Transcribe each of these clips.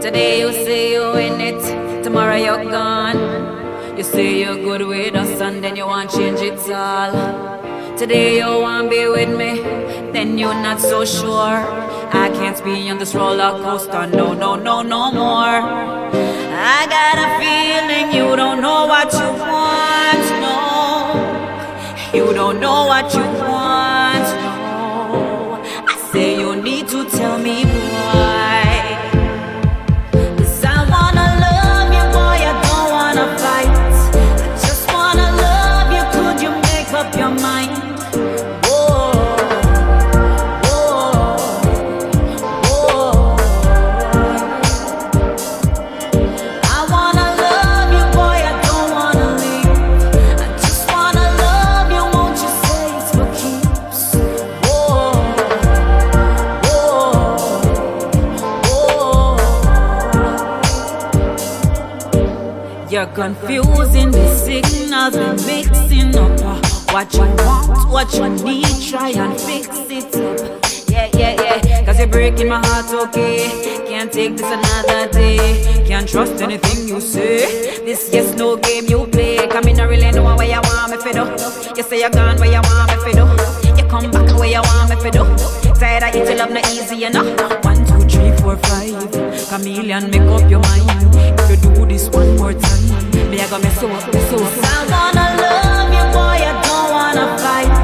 Today you say you in it, tomorrow you're gone. You say you're good with us and then you want change it all. Today you want be with me, then you're not so sure. I can't be on this roller coaster, no, no, no, no more. I got a feeling you don't know what you want, no. You don't know what you confusing the signals, they're mixing up. uh, What you want, what you need, try and fix it up. Yeah, yeah, yeah. Cause you're breaking my heart, okay. Can't take this another day. Can't trust anything you say. This yes, no game you play. Come in, I really know where you want me for do. You say you're gone where you want me for do. You come back where you want me for do. Tired of it, love not easy enough. One, two, three, four, five. Chameleon, make up your mind. If you do this one more time, me I got me so, so. I wanna love you, boy. I don't wanna fight.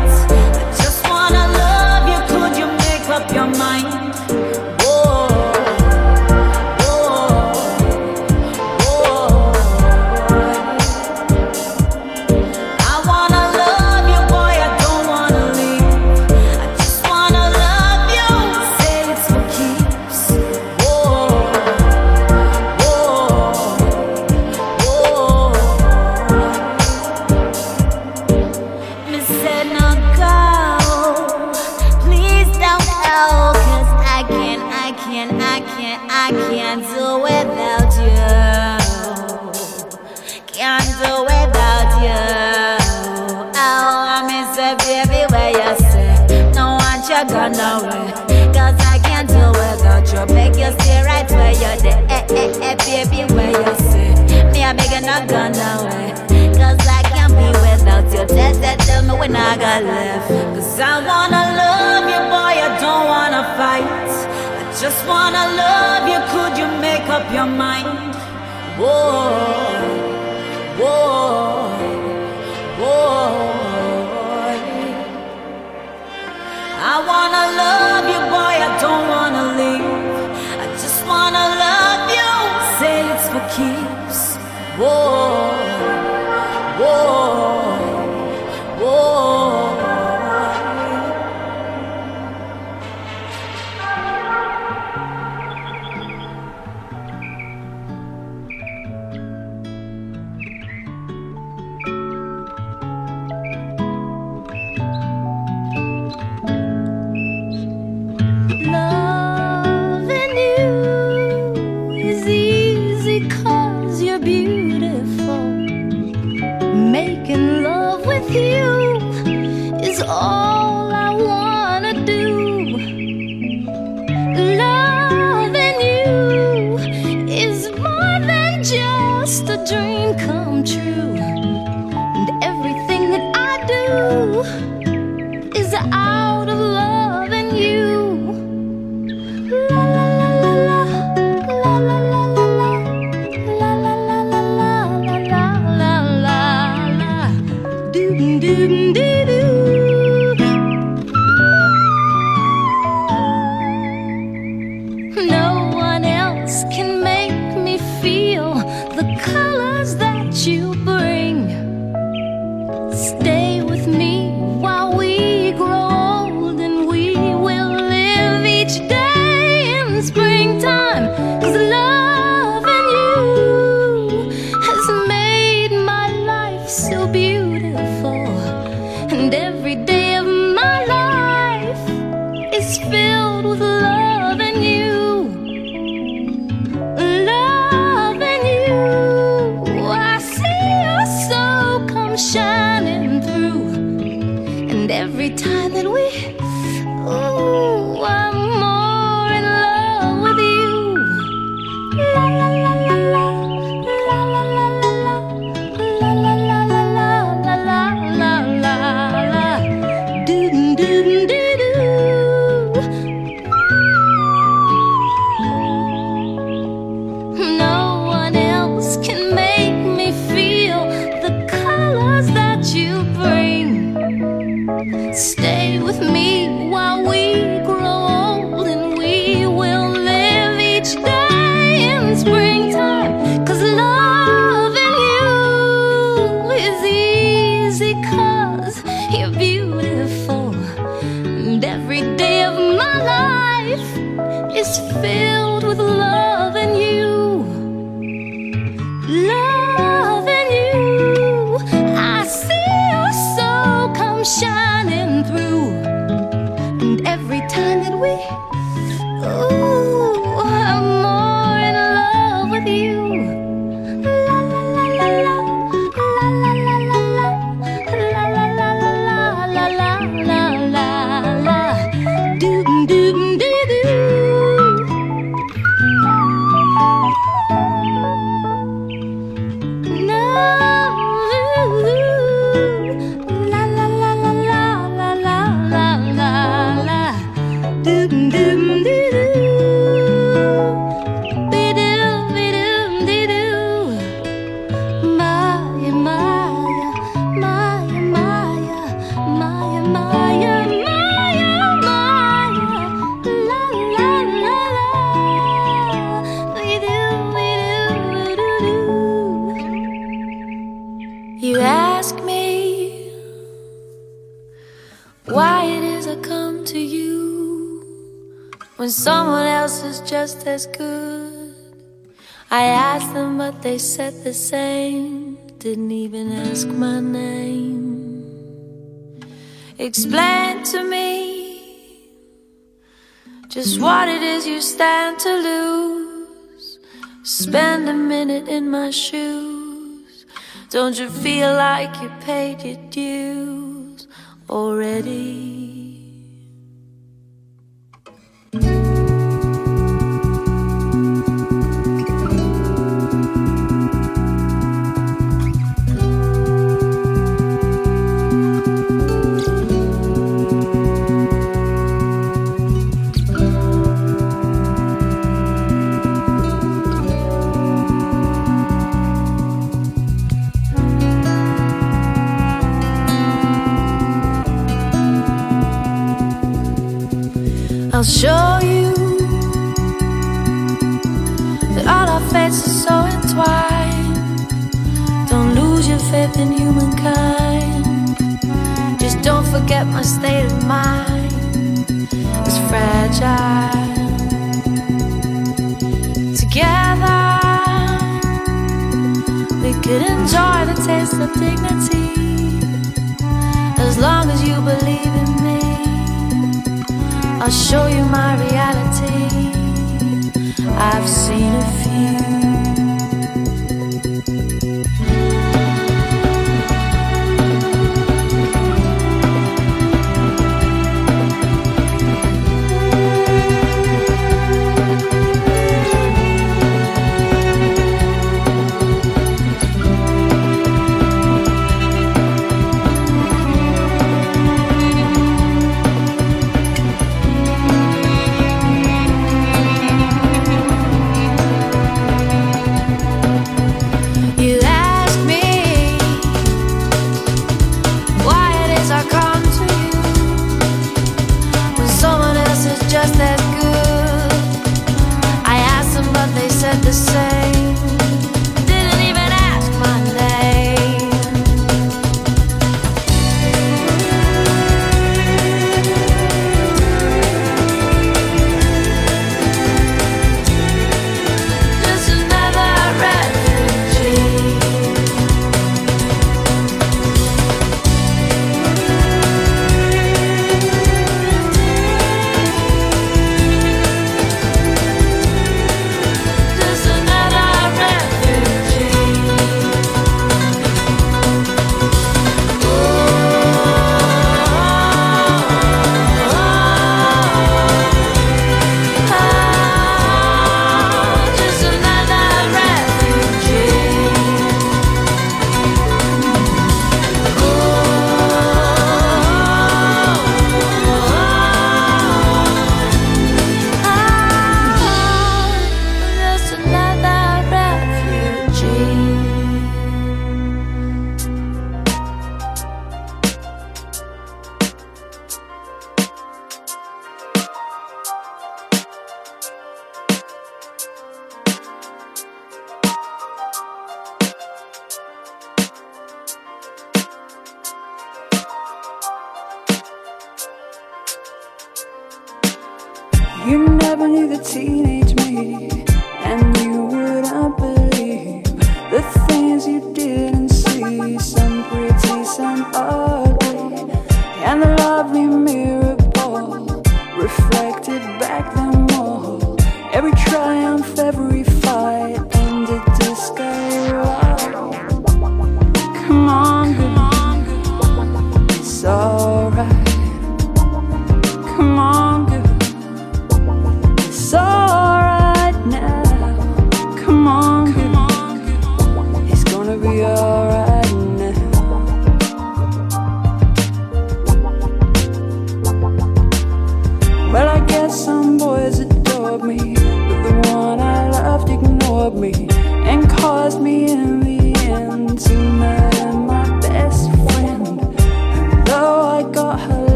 Ooh. Said the same. Didn't even ask my name. Explain to me just what it is you stand to lose. Spend a minute in my shoes. Don't you feel like you paid your dues already? I'll show you that all our fates are so entwined. Don't lose your faith in humankind. Just don't forget my state of mind is fragile. Together, we could enjoy the taste of dignity as long as you believe in me. I'll show you my reality. I've seen a few.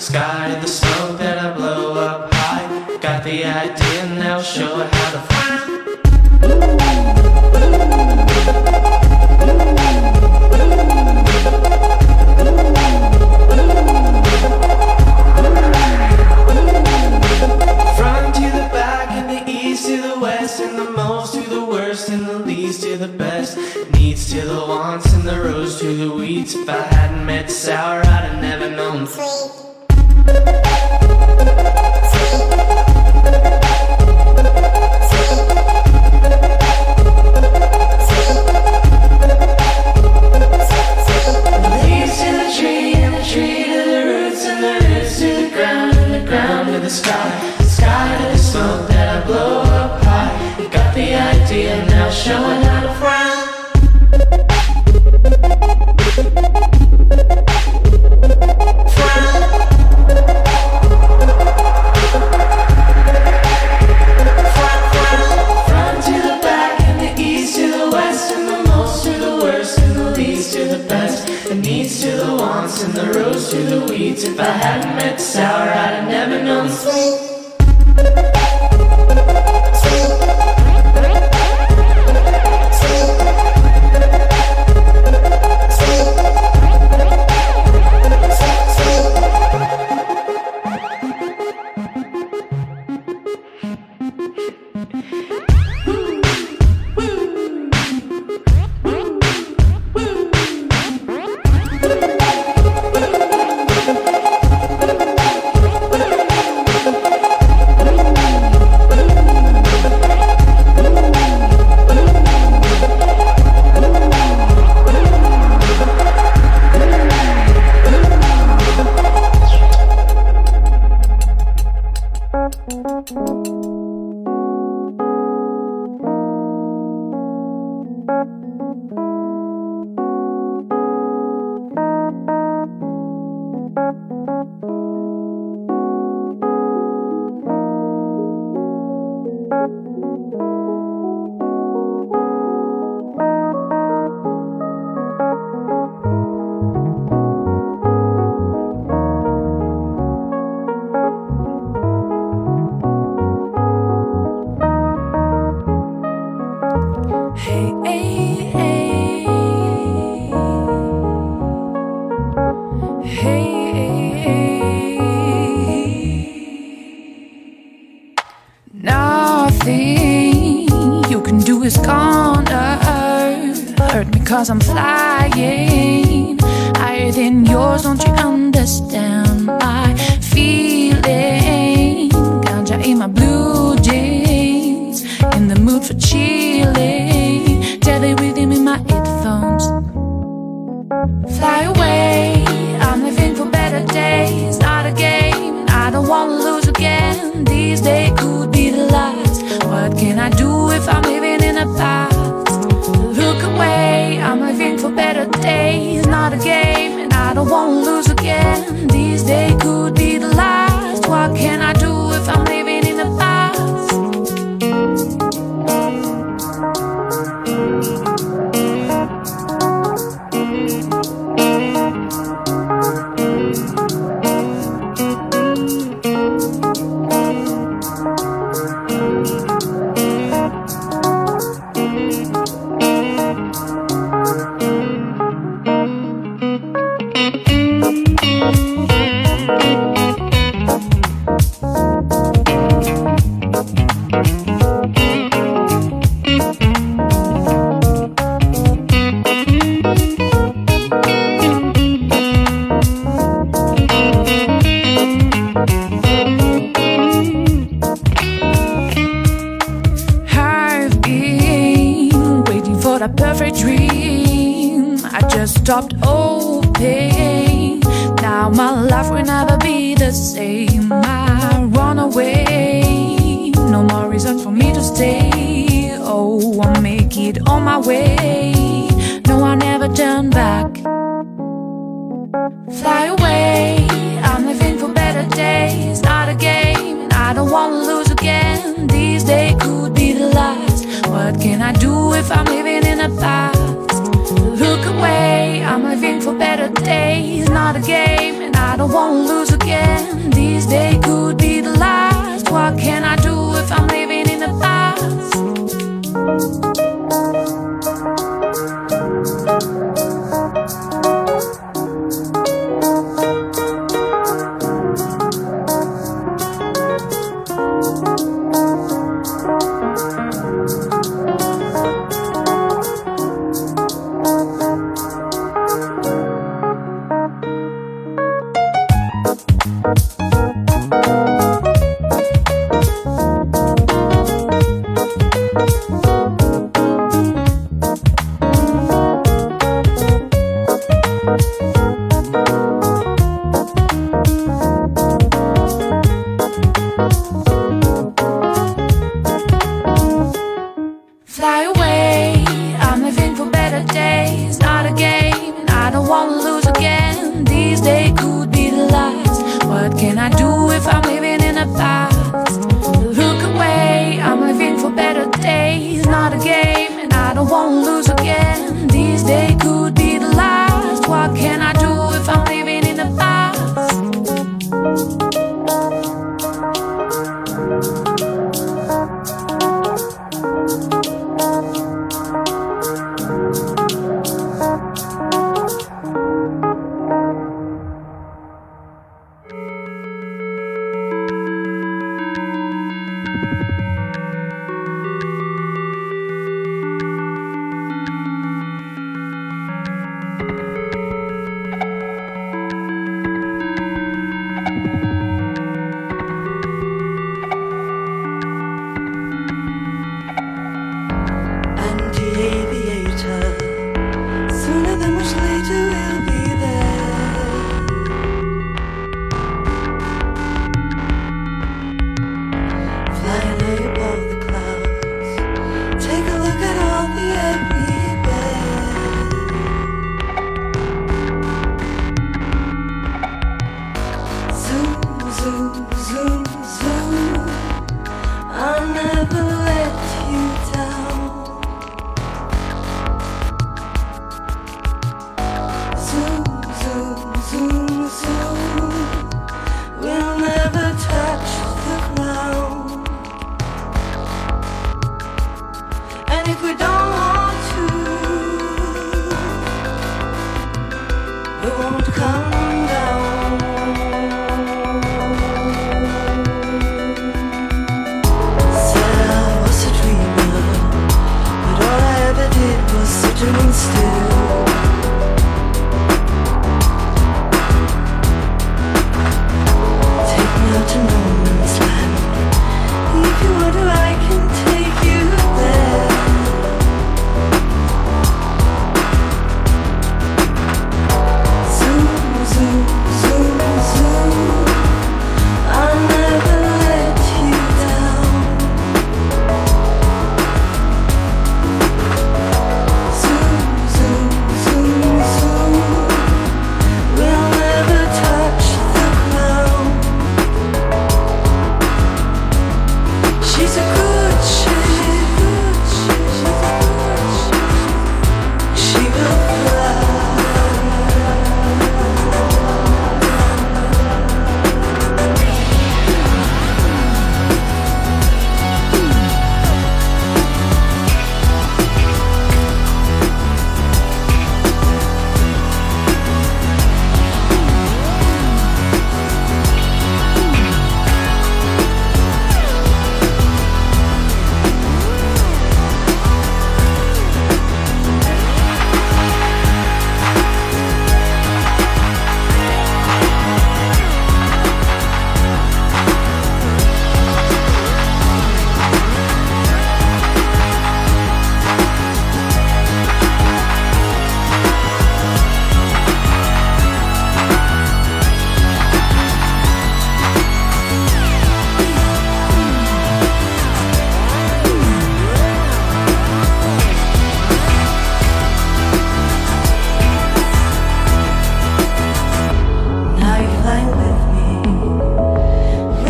Sky. Sky the smoke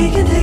we can do it.